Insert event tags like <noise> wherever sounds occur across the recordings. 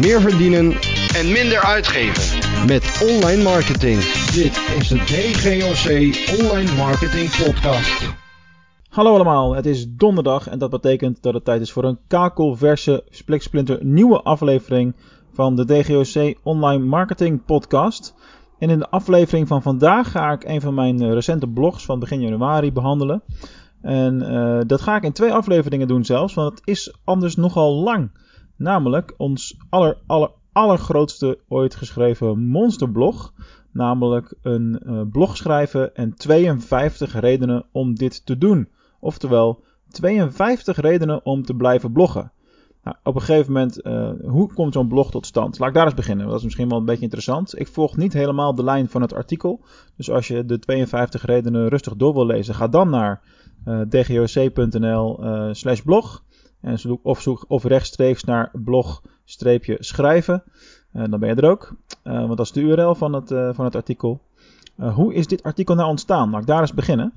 meer verdienen en minder uitgeven. met online marketing. Dit is de DGOC Online Marketing Podcast. Hallo allemaal, het is donderdag en dat betekent dat het tijd is voor een kakelverse Spliksplinter nieuwe aflevering van de DGOC Online Marketing Podcast. En in de aflevering van vandaag ga ik een van mijn recente blogs van begin januari behandelen. En eh, dat ga ik in twee afleveringen doen zelfs, want het is anders nogal lang. Namelijk ons aller, aller, allergrootste ooit geschreven monsterblog. Namelijk een eh, blog schrijven en 52 redenen om dit te doen. Oftewel, 52 redenen om te blijven bloggen. Nou, op een gegeven moment, eh, hoe komt zo'n blog tot stand? Laat ik daar eens beginnen. Dat is misschien wel een beetje interessant. Ik volg niet helemaal de lijn van het artikel. Dus als je de 52 redenen rustig door wil lezen, ga dan naar uh, dgoc.nl uh, slash blog. En zoek, of, zoek, of rechtstreeks naar blog-schrijven. Uh, dan ben je er ook. want dat is de URL van het, van het artikel. hoe is dit artikel nou ontstaan? Laat ik daar eens beginnen.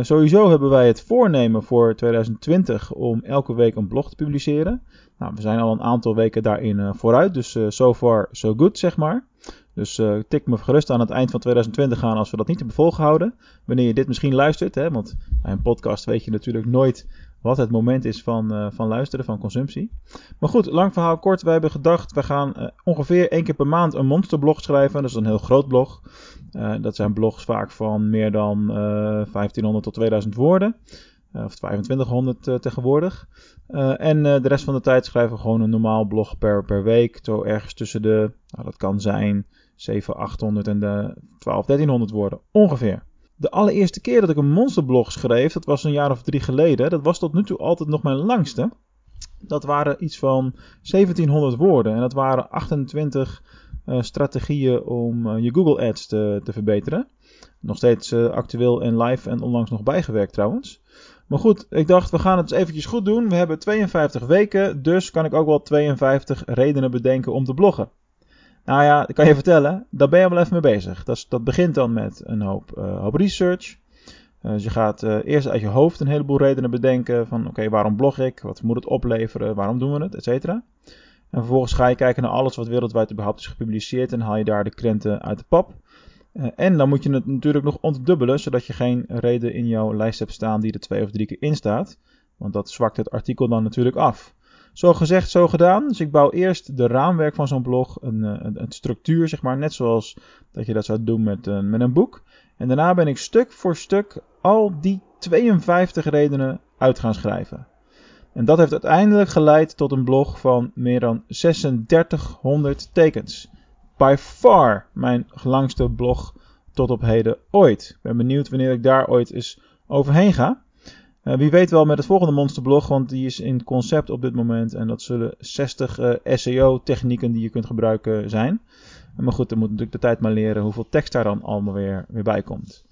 Sowieso hebben wij het voornemen voor 2020 om elke week een blog te publiceren. Nou, we zijn al een aantal weken daarin vooruit, dus uh, so far so good, zeg maar. Dus tik me gerust aan het eind van 2020 aan als we dat niet hebben volgehouden. Wanneer je dit misschien luistert, hè, want bij een podcast weet je natuurlijk nooit wat het moment is van, van luisteren, van consumptie. Maar goed, lang verhaal kort. Wij hebben gedacht, we gaan ongeveer één keer per maand een monsterblog schrijven. Dat is een heel groot blog. Uh, dat zijn blogs vaak van meer dan uh, 1500 tot 2000 woorden. Of 2500 tegenwoordig. Eh, en de rest van de tijd schrijven we gewoon een normaal blog per, per week. Zo ergens tussen de, nou, dat kan zijn 7, 800 en de 12, 1300 woorden ongeveer. De allereerste keer dat ik een monsterblog schreef, dat was een jaar of drie geleden. Dat was tot nu toe altijd nog mijn langste. Dat waren iets van 1700 woorden. En dat waren 28 uh, strategieën om uh, je Google Ads te, te verbeteren. Nog steeds uh, actueel en live en onlangs nog bijgewerkt trouwens. Maar goed, ik dacht we gaan het eens eventjes goed doen. We hebben 52 weken, dus kan ik ook wel 52 redenen bedenken om te bloggen. Nou ja, ik kan je vertellen, daar ben je wel even mee bezig. Dat, dat begint dan met een hoop, hoop research. dus je gaat eerst uit je hoofd een heleboel redenen bedenken van oké, waarom blog ik? Wat moet het opleveren? Waarom doen we het? Etcetera. En vervolgens ga je kijken naar alles wat wereldwijd überhaupt is gepubliceerd en haal je daar de krenten uit de pap. En dan moet je het natuurlijk nog ontdubbelen, zodat je geen reden in jouw lijst hebt staan die er twee of drie keer in staat. Want dat zwakt het artikel dan natuurlijk af. Zo gezegd, zo gedaan. Dus ik bouw eerst de raamwerk van zo'n blog, een, een, een, structuur zeg maar, net zoals dat je dat zou doen met, uh, met een boek. En daarna ben ik stuk voor stuk al die 52 redenen uit gaan schrijven. En dat heeft uiteindelijk geleid tot een blog van meer dan 3600 tekens. By far mijn langste blog tot op heden ooit. Ik ben benieuwd wanneer ik daar ooit eens overheen ga. Uh, wie weet wel met het volgende monsterblog, want die is in concept op dit moment. En dat zullen 60 uh, SEO-technieken die je kunt gebruiken zijn. Maar goed, dan moet natuurlijk de tijd maar leren hoeveel tekst daar dan allemaal weer, weer bij komt.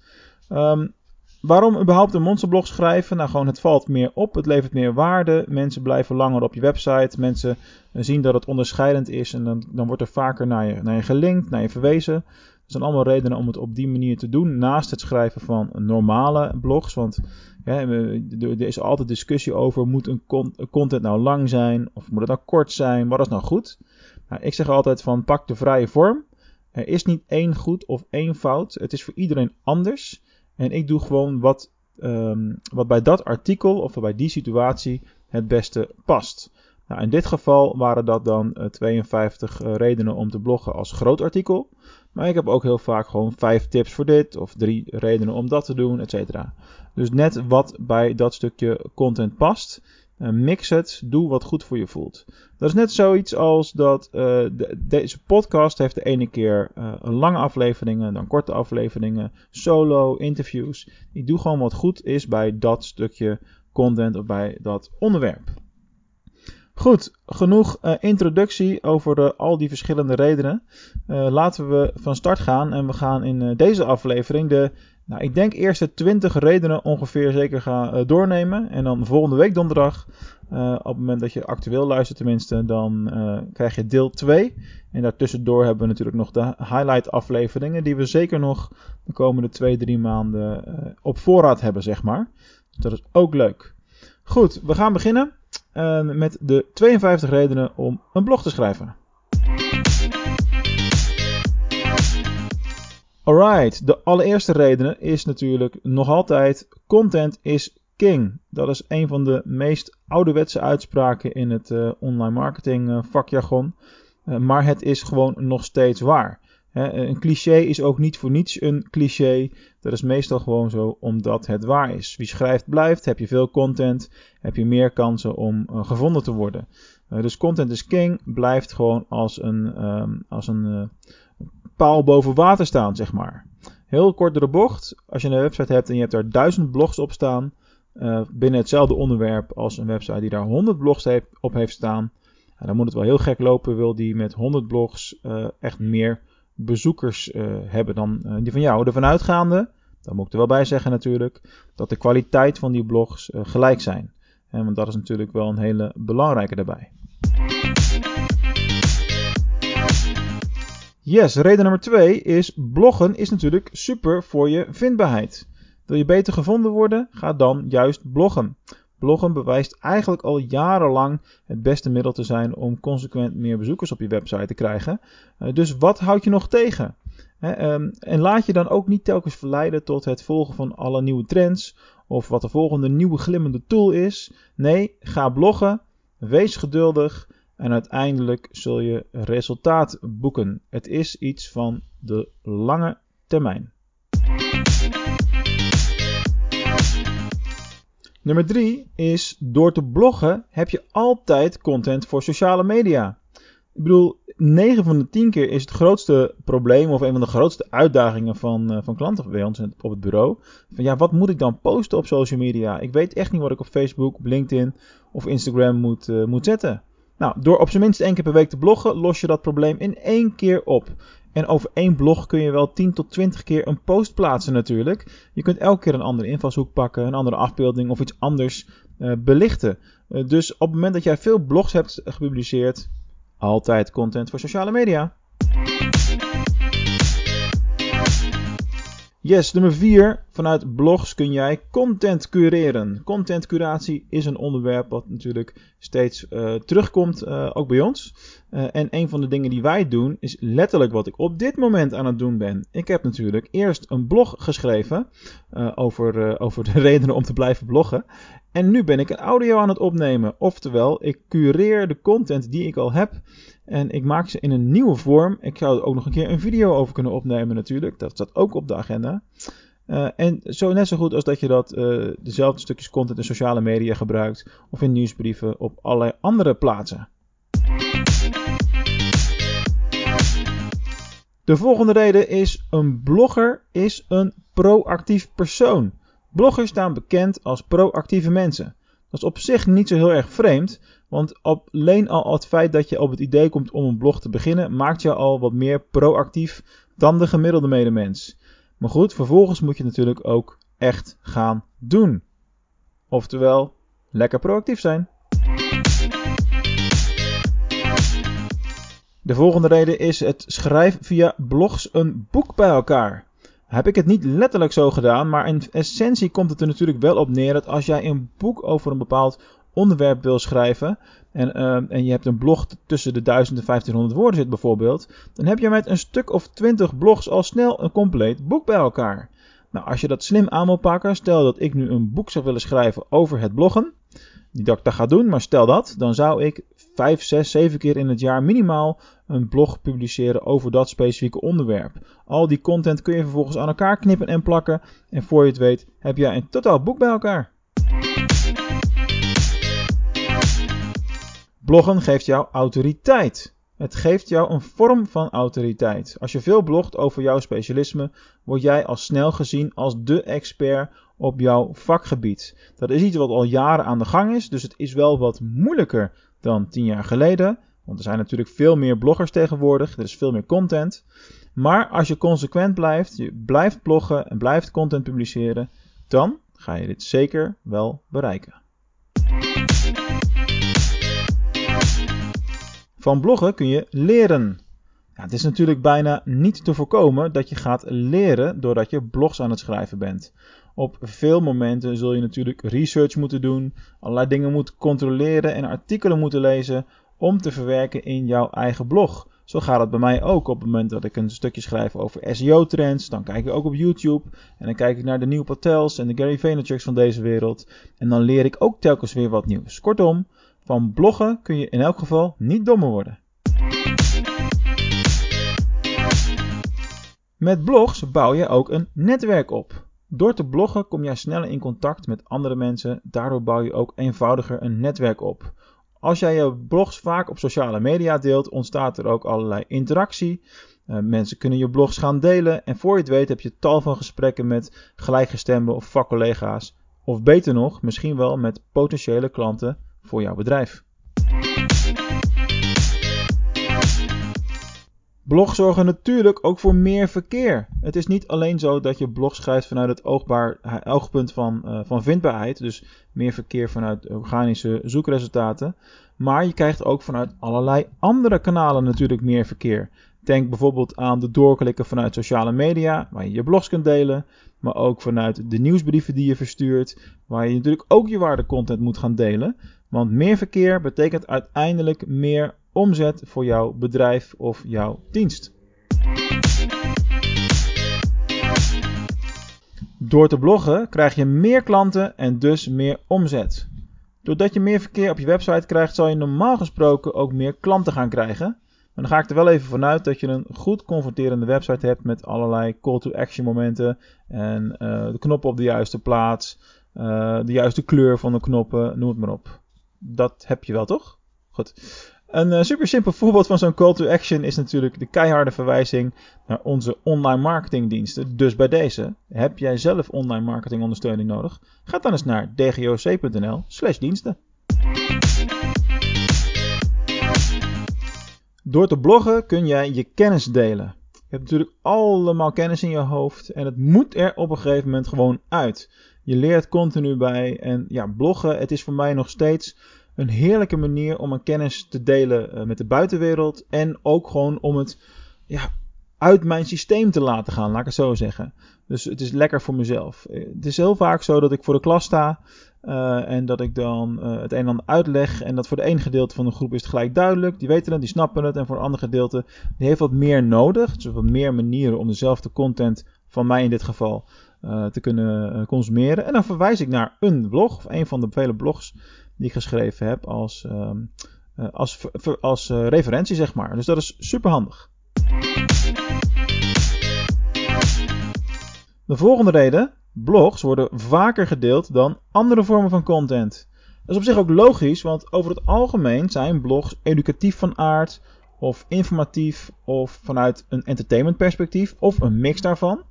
Um, Waarom überhaupt een monsterblog schrijven? Nou, gewoon het valt meer op, het levert meer waarde, mensen blijven langer op je website, mensen zien dat het onderscheidend is en dan, dan wordt er vaker naar je, naar je gelinkt, naar je verwezen. Zijn allemaal redenen om het op die manier te doen, naast het schrijven van normale blogs. Want er is altijd discussie over, moet een, content nou lang zijn of moet het nou kort zijn, wat is nou goed? Nou, ik zeg altijd van, pak de vrije vorm. Er is niet één goed of één fout, het is voor iedereen anders. En ik doe gewoon wat, um, wat bij dat artikel of bij die situatie het beste past. Nou, in dit geval waren dat dan uh, 52 uh, redenen om te bloggen als groot artikel. Maar ik heb ook heel vaak gewoon 5 tips voor dit of 3 redenen om dat te doen, etc. Dus net wat bij dat stukje content past. Uh, mix het, doe wat goed voor je voelt. Dat is net zoiets als dat de, deze podcast heeft de ene keer uh, lange afleveringen, dan korte afleveringen, solo, interviews. Ik doe gewoon wat goed is bij dat stukje content of bij dat onderwerp. Goed, genoeg uh, introductie over de, al die verschillende redenen. Uh, laten we van start gaan en we gaan in deze aflevering de, nou, ik denk eerste 20 redenen ongeveer zeker gaan doornemen. En dan volgende week donderdag, op het moment dat je actueel luistert tenminste, dan krijg je deel 2. En daartussendoor hebben we natuurlijk nog de highlight afleveringen die we zeker nog de komende 2-3 maanden op voorraad hebben, zeg maar. Dus dat is ook leuk. Goed, we gaan beginnen. Ehm, met de 52 redenen om een blog te schrijven. Alright, de allereerste reden is natuurlijk nog altijd content is king. Dat is een van de meest ouderwetse uitspraken in het eh, online marketing uh, vakjargon. Eh, maar het is gewoon nog steeds waar een cliché is ook niet voor niets een cliché. Dat is meestal gewoon zo omdat het waar is. Wie schrijft blijft. Heb je veel content, heb je meer kansen om gevonden te worden. dus content is king blijft gewoon als een, um, als een paal boven water staan, zeg maar. Heel kort door de bocht. Als je een website hebt en je hebt daar duizend blogs op staan. Binnen hetzelfde onderwerp als een website die daar 100 blogs op heeft staan. dan moet het wel heel gek lopen, wil die met 100 blogs echt meer bezoekers uh, hebben dan die van jou. Ervan uitgaande, daar moet ik er wel bij zeggen natuurlijk, dat de kwaliteit van die blogs gelijk zijn. En want dat is natuurlijk wel een hele belangrijke daarbij. Yes, reden nummer 2 is bloggen is natuurlijk super voor je vindbaarheid. Wil je beter gevonden worden? Ga dan juist bloggen. Bloggen bewijst eigenlijk al jarenlang het beste middel te zijn om consequent meer bezoekers op je website te krijgen. Uh, dus wat houd je nog tegen? um, en laat je dan ook niet telkens verleiden tot het volgen van alle nieuwe trends of wat de volgende nieuwe glimmende tool is. Nee, ga bloggen, wees geduldig en uiteindelijk zul je resultaat boeken. Het is iets van de lange termijn. Nummer 3 is door te bloggen heb je altijd content voor sociale media. Ik bedoel, 9 van de 10 keer is het grootste probleem of een van de grootste uitdagingen van, uh, van klanten bij ons op het bureau. Van ja, wat moet ik dan posten op social media? Ik weet echt niet wat ik op Facebook, LinkedIn of Instagram moet, uh, moet zetten. Nou, door op zijn minst één keer per week te bloggen, los je dat probleem in één keer op. En over één blog kun je wel 10 tot 20 keer een post plaatsen natuurlijk. Je kunt elke keer een andere invalshoek pakken, een andere afbeelding of iets anders uh, belichten. Uh, dus op het moment dat jij veel blogs hebt gepubliceerd, altijd content voor sociale media. Yes, nummer 4. Vanuit blogs kun jij content cureren. Content curatie is een onderwerp wat natuurlijk steeds uh, terugkomt, uh, ook bij ons. Uh, en een van de dingen die wij doen is letterlijk wat ik op dit moment aan het doen ben. Ik heb natuurlijk eerst een blog geschreven over, over de <laughs> redenen om te blijven bloggen. En nu ben ik een audio aan het opnemen. Oftewel, ik cureer de content die ik al heb. En ik maak ze in een nieuwe vorm. Ik zou er ook nog een keer een video over kunnen opnemen natuurlijk. Dat staat ook op de agenda. Uh, en zo net zo goed als dat je dat uh, dezelfde stukjes content in sociale media gebruikt. Of in nieuwsbrieven op allerlei andere plaatsen. De volgende reden is een blogger is een proactief persoon. Bloggers staan bekend als proactieve mensen. Dat is op zich niet zo heel erg vreemd, want alleen al het feit dat je op het idee komt om een blog te beginnen, maakt je al wat meer proactief dan de gemiddelde medemens. Maar goed, vervolgens moet je natuurlijk ook echt gaan doen. Oftewel, lekker proactief zijn. De volgende reden is het schrijven via blogs een boek bij elkaar heb ik het niet letterlijk zo gedaan, maar in essentie komt het er natuurlijk wel op neer dat als jij een boek over een bepaald onderwerp wil schrijven en, uh, en je hebt een blog tussen de 1000 en 1500 woorden zit bijvoorbeeld, dan heb je met een stuk of 20 blogs al snel een compleet boek bij elkaar. Nou, als je dat slim aan wil pakken, stel dat ik nu een boek zou willen schrijven over het bloggen, niet dat ik dat ga doen, maar stel dat, dan zou ik 5, 6, 7 keer in het jaar minimaal een blog publiceren over dat specifieke onderwerp. Al die content kun je vervolgens aan elkaar knippen en plakken en voor je het weet heb jij een totaal boek bij elkaar. Bloggen geeft jou autoriteit. Het geeft jou een vorm van autoriteit. Als je veel blogt over jouw specialisme, word jij al snel gezien als de expert op jouw vakgebied. Dat is iets wat al jaren aan de gang is, dus het is wel wat moeilijker dan tien jaar geleden. Want er zijn natuurlijk veel meer bloggers tegenwoordig, er is veel meer content. Maar als je consequent blijft, je blijft bloggen en blijft content publiceren, dan ga je dit zeker wel bereiken. Van bloggen kun je leren. Ja, het is natuurlijk bijna niet te voorkomen dat je gaat leren doordat je blogs aan het schrijven bent. Op veel momenten zul je natuurlijk research moeten doen, allerlei dingen moeten controleren en artikelen moeten lezen om te verwerken in jouw eigen blog. Zo gaat het bij mij ook op het moment dat ik een stukje schrijf over SEO-trends. Dan kijk ik ook op YouTube en dan kijk ik naar de nieuwe Patels en de Gary Vaynerchuk's van deze wereld. En dan leer ik ook telkens weer wat nieuws. Kortom, van bloggen kun je in elk geval niet dommer worden. Met blogs bouw je ook een netwerk op. Door te bloggen kom jij sneller in contact met andere mensen, daardoor bouw je ook eenvoudiger een netwerk op. Als jij je blogs vaak op sociale media deelt, ontstaat er ook allerlei interactie. Uh, mensen kunnen je blogs gaan delen en voor je het weet heb je tal van gesprekken met gelijkgestemden of vakcollega's. Of beter nog, misschien wel met potentiële klanten voor jouw bedrijf. Blogs zorgen natuurlijk ook voor meer verkeer. Het is niet alleen zo dat je blog schrijft vanuit het oogbaar, oogpunt van, uh, van vindbaarheid, dus meer verkeer vanuit organische zoekresultaten, maar je krijgt ook vanuit allerlei andere kanalen natuurlijk meer verkeer. Denk bijvoorbeeld aan de doorklikken vanuit sociale media, waar je je blogs kunt delen, maar ook vanuit de nieuwsbrieven die je verstuurt, waar je natuurlijk ook je waardecontent moet gaan delen. Want meer verkeer betekent uiteindelijk meer omzet voor jouw bedrijf of jouw dienst. Door te bloggen krijg je meer klanten en dus meer omzet. Doordat je meer verkeer op je website krijgt, zal je normaal gesproken ook meer klanten gaan krijgen. Maar dan ga ik er wel even vanuit dat je een goed converterende website hebt met allerlei call to action momenten en uh, de knoppen op de juiste plaats, uh, de juiste kleur van de knoppen, noem het maar op. Dat heb je wel toch? Goed. Een uh, super simpel voorbeeld van zo'n call to action is natuurlijk de keiharde verwijzing naar onze online marketingdiensten. Dus bij deze, heb jij zelf online marketingondersteuning nodig? Ga dan eens naar dgoc.nl/slash diensten. Door te bloggen kun jij je kennis delen. Je hebt natuurlijk allemaal kennis in je hoofd en het moet er op een gegeven moment gewoon uit. Je leert continu bij en ja, bloggen, het is voor mij nog steeds een heerlijke manier om mijn kennis te delen uh, met de buitenwereld. En ook gewoon om het ja, uit mijn systeem te laten gaan, laat ik het zo zeggen. Dus het is lekker voor mezelf. Eh, het is heel vaak zo dat ik voor de klas sta. Uh, en dat ik dan het een en ander uitleg. En dat voor de ene gedeelte van de groep is het gelijk duidelijk. Die weten het, die snappen het. En voor een ander gedeelte, die heeft wat meer nodig. Dus wat meer manieren om dezelfde content, van mij in dit geval, uh, te kunnen consumeren. En dan verwijs ik naar een blog, of een van de vele blogs die ik geschreven heb als, uh, als, als uh, referentie, zeg maar. Dus dat is super handig. De volgende reden: blogs worden vaker gedeeld dan andere vormen van content. Dat is op zich ook logisch, want over het algemeen zijn blogs educatief van aard, of informatief, of vanuit een entertainment perspectief, of een mix daarvan.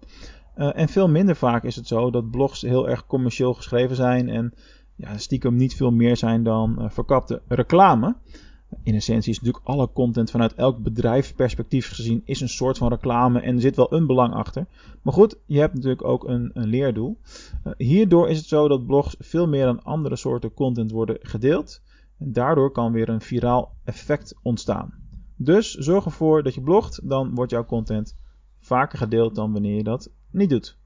Uh, en veel minder vaak is het zo dat blogs heel erg commercieel geschreven zijn en ja, stiekem niet veel meer zijn dan uh, verkapte reclame. In essentie is natuurlijk alle content vanuit elk bedrijfsperspectief gezien is een soort van reclame en er zit wel een belang achter. Maar goed, je hebt natuurlijk ook een, een leerdoel. Uh, hierdoor is het zo dat blogs veel meer dan andere soorten content worden gedeeld. En daardoor kan weer een viraal effect ontstaan. Dus zorg ervoor dat je blogt, dan wordt jouw content vaker gedeeld dan wanneer je dat niet doet.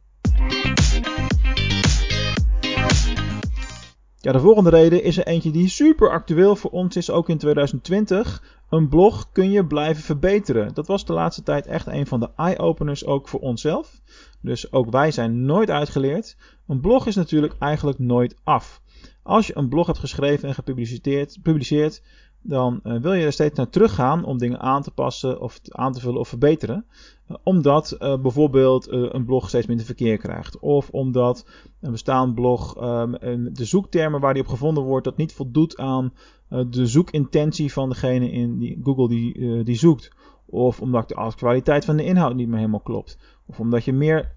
Ja, de volgende reden is er eentje die super actueel voor ons is, ook in 2020. Een blog kun je blijven verbeteren. Dat was de laatste tijd echt een van de eye-openers ook voor onszelf. Dus ook wij zijn nooit uitgeleerd. Een blog is natuurlijk eigenlijk nooit af. Als je een blog hebt geschreven en gepubliceerd, dan uh, wil je er steeds naar teruggaan om dingen aan te passen of aan te vullen of verbeteren. Uh, omdat uh, bijvoorbeeld een blog steeds minder verkeer krijgt. Of omdat een bestaand blog de zoektermen waar die op gevonden wordt, dat niet voldoet aan de zoekintentie van degene in die Google die, die zoekt. Of omdat de kwaliteit van de inhoud niet meer helemaal klopt. Of omdat je meer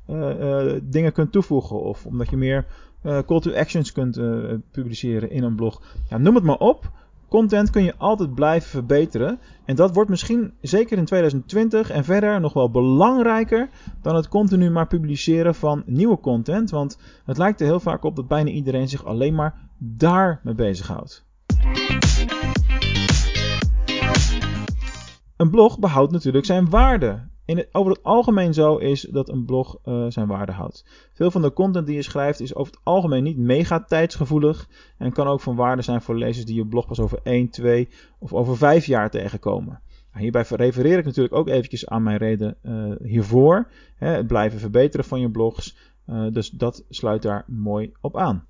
dingen kunt toevoegen. Of omdat je meer call to actions kunt publiceren in een blog. Ja, noem het maar op. Content kun je altijd blijven verbeteren. En dat wordt misschien zeker in 2020 en verder nog wel belangrijker dan het continu maar publiceren van nieuwe content. Want het lijkt er heel vaak op dat bijna iedereen zich alleen maar daarmee bezighoudt. Een blog behoudt natuurlijk zijn waarde in het, over het algemeen zo is dat een blog uh, zijn waarde houdt. Veel van de content die je schrijft is over het algemeen niet mega tijdsgevoelig en kan ook van waarde zijn voor lezers die je blog pas over 1, 2 of over 5 jaar tegenkomen. hierbij refereer ik natuurlijk ook eventjes aan mijn reden uh, hiervoor. Hè, het blijven verbeteren van je blogs. Uh, dus dat sluit daar mooi op aan.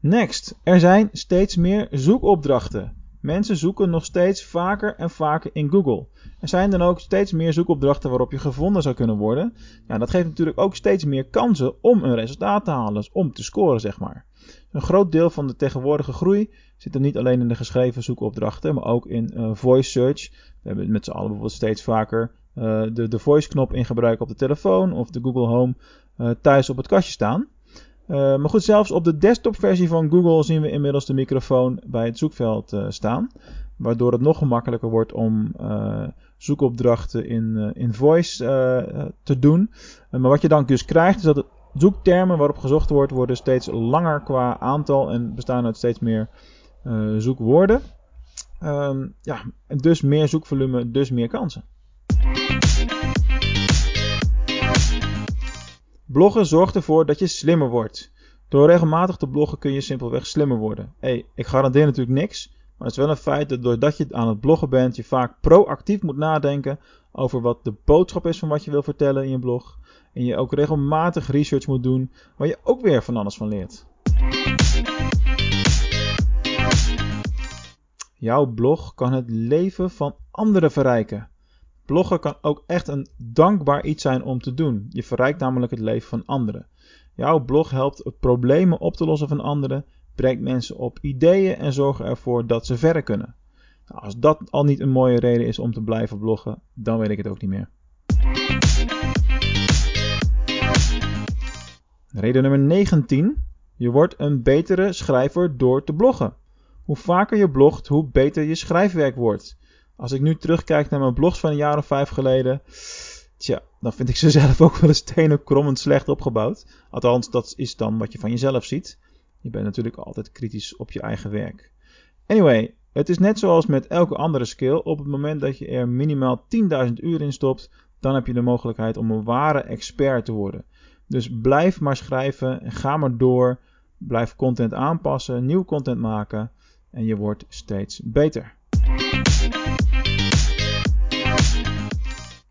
Next, er zijn steeds meer zoekopdrachten. Mensen zoeken nog steeds vaker en vaker in Google. Er zijn dan ook steeds meer zoekopdrachten waarop je gevonden zou kunnen worden. Ja, dat geeft natuurlijk ook steeds meer kansen om een resultaat te halen, dus om te scoren, zeg maar. Een groot deel van de tegenwoordige groei zit er niet alleen in de geschreven zoekopdrachten, maar ook in uh, voice search. We hebben met z'n allen bijvoorbeeld steeds vaker uh, de, de voice-knop in gebruik op de telefoon of de Google Home uh, thuis op het kastje staan. Uh, maar goed, zelfs op de desktopversie van Google zien we inmiddels de microfoon bij het zoekveld uh, staan. Waardoor het nog gemakkelijker wordt om uh, zoekopdrachten in, in voice te doen. maar wat je dan dus krijgt is dat de zoektermen waarop gezocht wordt worden steeds langer qua aantal en bestaan uit steeds meer zoekwoorden. Um, ja, dus meer zoekvolume, dus meer kansen. Bloggen zorgt ervoor dat je slimmer wordt. Door regelmatig te bloggen kun je simpelweg slimmer worden. hey, ik garandeer natuurlijk niks, maar het is wel een feit dat doordat je aan het bloggen bent, je vaak proactief moet nadenken over wat de boodschap is van wat je wil vertellen in je blog. En je ook regelmatig research moet doen, waar je ook weer van alles van leert. Jouw blog kan het leven van anderen verrijken. Bloggen kan ook echt een dankbaar iets zijn om te doen. Je verrijkt namelijk het leven van anderen. Jouw blog helpt problemen op te lossen van anderen, brengt mensen op ideeën en zorgt ervoor dat ze verder kunnen. Nou, als dat al niet een mooie reden is om te blijven bloggen, dan weet ik het ook niet meer. Reden nummer 19. Je wordt een betere schrijver door te bloggen. Hoe vaker je blogt, hoe beter je schrijfwerk wordt. Als ik nu terugkijk naar mijn blogs van een jaar of vijf geleden. Tja, dan vind ik ze <laughs> zelf ook wel eens tenen krommend slecht opgebouwd. Althans, dat is dan wat je van jezelf ziet. Je bent natuurlijk altijd kritisch op je eigen werk. Anyway, het is net zoals met elke andere skill. Op het moment dat je er minimaal 10.000 uur in stopt, dan heb je de mogelijkheid om een ware expert te worden. Dus blijf maar schrijven en ga maar door. Blijf content aanpassen, nieuw content maken en je wordt steeds beter.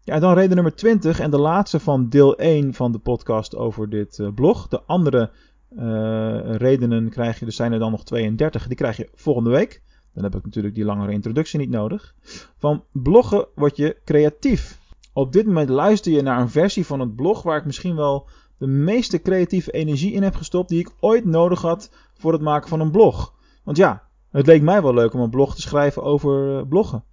Ja, dan reden nummer 20 en de laatste van deel 1 van de podcast over dit uh, blog. De andere uh, redenen krijg je, dus zijn er dan nog 32, die krijg je volgende week. Dan heb ik natuurlijk die langere introductie niet nodig. Van bloggen word je creatief. Op dit moment luister je naar een versie van het blog waar ik misschien wel de meeste creatieve energie in heb gestopt die ik ooit nodig had voor het maken van een blog. Want ja, het leek mij wel leuk om een blog te schrijven over uh, bloggen.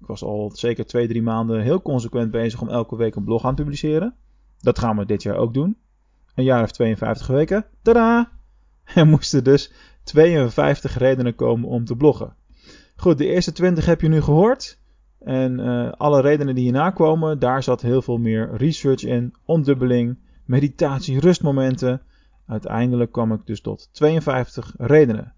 Ik was al zeker twee, drie maanden heel consequent bezig om elke week een blog aan te publiceren. Dat gaan we dit jaar ook doen. Een jaar of 52 weken. Tada! <laughs> Er moesten dus 52 redenen komen om te bloggen. Goed, de eerste 20 heb je nu gehoord. En uh, alle redenen die hierna komen, daar zat heel veel meer research in, ondubbeling, meditatie, rustmomenten. Uiteindelijk kwam ik dus tot 52 redenen.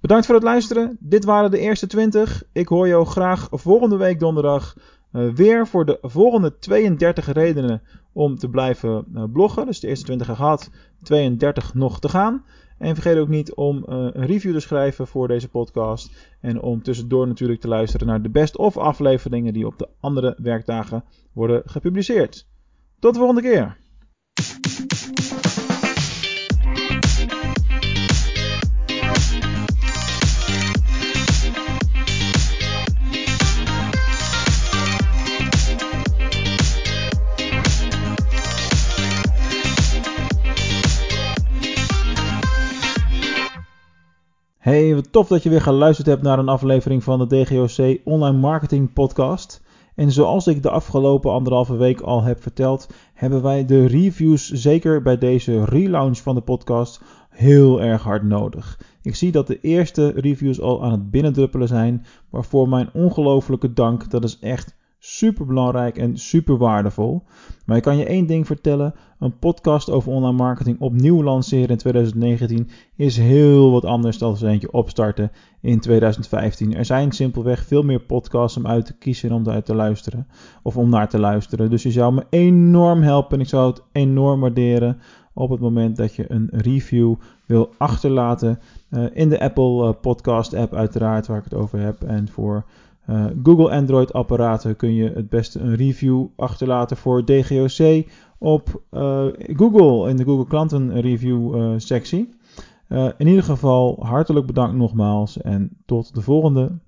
Bedankt voor het luisteren. Dit waren de eerste 20. Ik hoor jou graag volgende week donderdag uh, weer voor de volgende 32 redenen om te blijven uh, bloggen. Dus de eerste 20 gehad, 32 nog te gaan. En vergeet ook niet om uh, een review te schrijven voor deze podcast. En om tussendoor natuurlijk te luisteren naar de best-of afleveringen die op de andere werkdagen worden gepubliceerd. Tot de volgende keer. Tof dat je weer geluisterd hebt naar een aflevering van de DGOC Online Marketing Podcast. En zoals ik de afgelopen anderhalve week al heb verteld, hebben wij de reviews zeker bij deze relaunch van de podcast heel erg hard nodig. Ik zie dat de eerste reviews al aan het binnendruppelen zijn, waarvoor mijn ongelofelijke dank. Dat is echt super belangrijk en super waardevol. Maar ik kan je één ding vertellen: een podcast over online marketing opnieuw lanceren in 2019 is heel wat anders dan eentje opstarten in 2015. Er zijn simpelweg veel meer podcasts om uit te kiezen en om uit te luisteren of om naar te luisteren. Dus je zou me enorm helpen en ik zou het enorm waarderen op het moment dat je een review wil achterlaten. Uh, in de Apple Podcast app uiteraard, waar ik het over heb. En voor uh, Google Android apparaten kun je het beste een review achterlaten voor DGOC op uh, Google in de Google klanten review uh, sectie. in ieder geval hartelijk bedankt nogmaals en tot de volgende.